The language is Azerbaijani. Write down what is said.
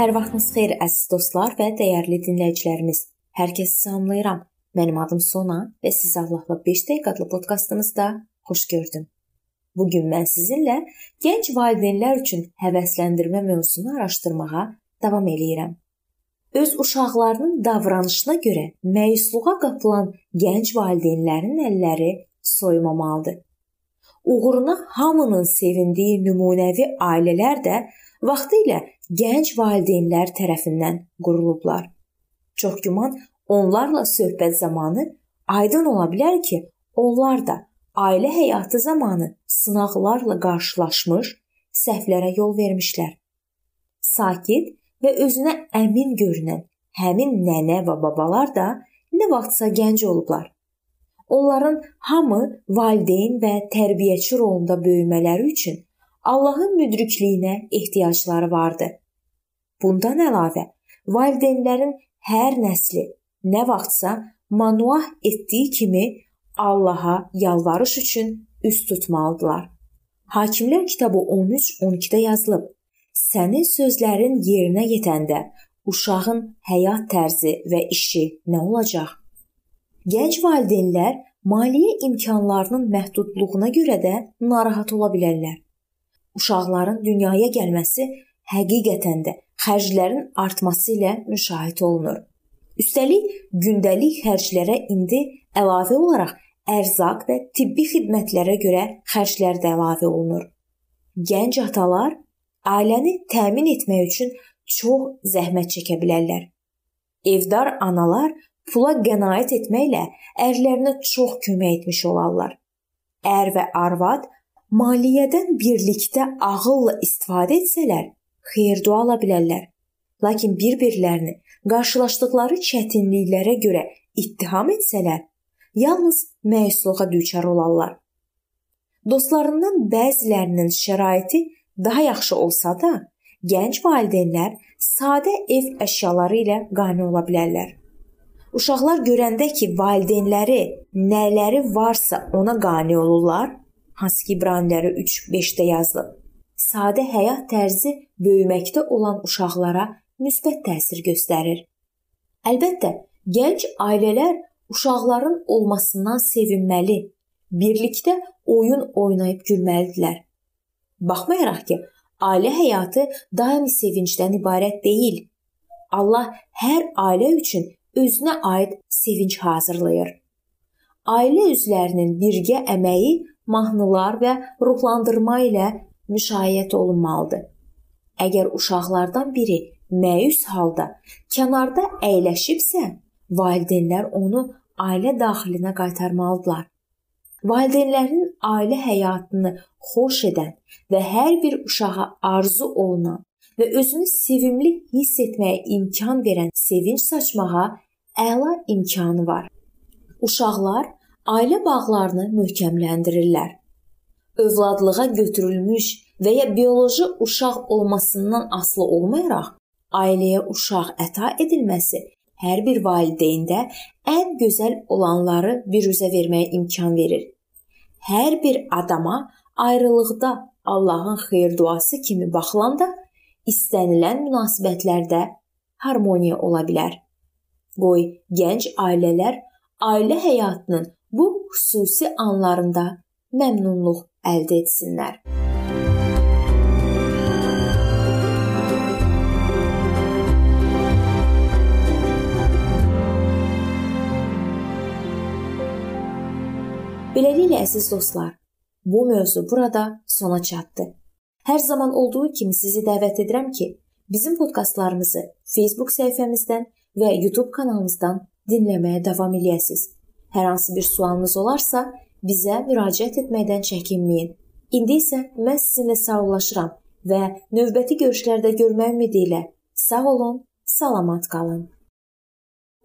Hər vaxtınız xeyir əziz dostlar və dəyərli dinləyicilərimiz. Hər kəsi salamlayıram. Mənim adım Sona və sizi Allahla 5 dəqiqə adlı podkastımızda xoş gördüm. Bu gün mən sizinlə gənc valideynlər üçün həvəsləndirmə mövzusunu araşdırmağa davam eləyirəm. Öz uşaqlarının davranışına görə məyusluğa qapılan gənc valideynlərin əlləri soyumamalıdır. Uğuruna hamının sevindiyi nümunəvi ailələr də vaxtilə gənc valideynlər tərəfindən qurulublar. Çox güman onlarla söhbət zamanı aydın ola bilər ki, onlar da ailə həyatı zamanı sınaqlarla qarşılaşmış, səhvlərə yol vermişlər. Sakit və özünə əmin görünən həmin nənə və babalar da nə vaxtsa gənc olublar. Onların hamı valideyn və tərbiyəçi rolunda böyümələri üçün Allahın müdrikliyinə ehtiyacları vardı. Bundan əlavə, valideynlərin hər nəsli nə vaxtsa manuah etdiyi kimi Allaha yalvarış üçün üst tutmalıdılar. Hakimlər kitabı 13-12-də yazılıb. Sənin sözlərin yerinə yetəndə uşağın həyat tərzi və işi nə olacaq? Gənc valideynlər maliyyə imkanlarının məhdudluğuna görə də narahat ola bilərlər. Uşaqların dünyaya gəlməsi həqiqətən də xərclərin artması ilə müşahidə olunur. Üstəlik, gündəlik xərclərə indi əlavə olaraq ərzaq və tibbi xidmətlərə görə xərclər də əlavə olunur. Gənc atalar ailəni təmin etmək üçün çox zəhmət çəkə bilərlər. Evdar analar pula qənaət etməklə ərlərinə çox kömək etmiş olarlar. Ər və arvad maliyyədən birlikdə ağılla istifadə etsələr, xeyir-dua ala bilərlər. Lakin bir-birlərini qarşılaşdıkları çətinliklərə görə ittiham etsələr, yalnız məyusluğa düçar olarlar. Dostlarından bəzilərinin şəraiti daha yaxşı olsa da, gənc valideynlər sadə ev əşyaları ilə qane ola bilərlər. Uşaqlar görəndə ki, valideynləri nələri varsa ona qane olurlar, hansı ki İbraniləri 3:5-də yazılıb sadə həyat tərzi böyüməkdə olan uşaqlara müsbət təsir göstərir. Əlbəttə, gənc ailələr uşaqların olmasından sevinməli, birlikdə oyun oynayıb gülməlidirlər. Baxmayaraq ki, ailə həyatı daimi sevincdən ibarət deyil. Allah hər ailə üçün özünə aid sevinc hazırlayır. Ailə üzvlərinin birgə əməyi mahnılar və ruhlandırma ilə müşayiət olunmalıdır. Əgər uşaqlardan biri məyus halda kənarda əyləşibsə, valideynlər onu ailə daxilinə qaytarmalıdırlar. Valideynlərin ailə həyatını xoş edən və hər bir uşağa arzu olunan və özünü sevimli hiss etməyə imkan verən sevinc saçmağa əla imkanı var. Uşaqlar ailə bağlarını möhkəmləndirirlər övladlığa götürülmüş və ya bioloji uşaq olmasından asılı olmayaraq ailəyə uşaq əta edilməsi hər bir valideyndə ən gözəl olanları biruzə verməyə imkan verir. Hər bir adama ayrılıqda Allahın xeyir duası kimi baxılanda istənilən münasibətlərdə harmoniya ola bilər. Qoy gənc ailələr ailə həyatının bu xüsusi anlarında məmnunluq əldə etsinlər. Beləliklə əziz dostlar, bu mövzu burada sona çatdı. Hər zaman olduğu kimi sizi dəvət edirəm ki, bizim podkastlarımızı Facebook səhifəmizdən və YouTube kanalımızdan dinləməyə davam eləyəsiniz. Hər hansı bir sualınız olarsa, bizə müraciət etməkdən çəkinməyin. İndi isə mən sizinlə sağollaşıram və növbəti görüşlərdə görmək ümidi ilə sağ olun, salamat qalın.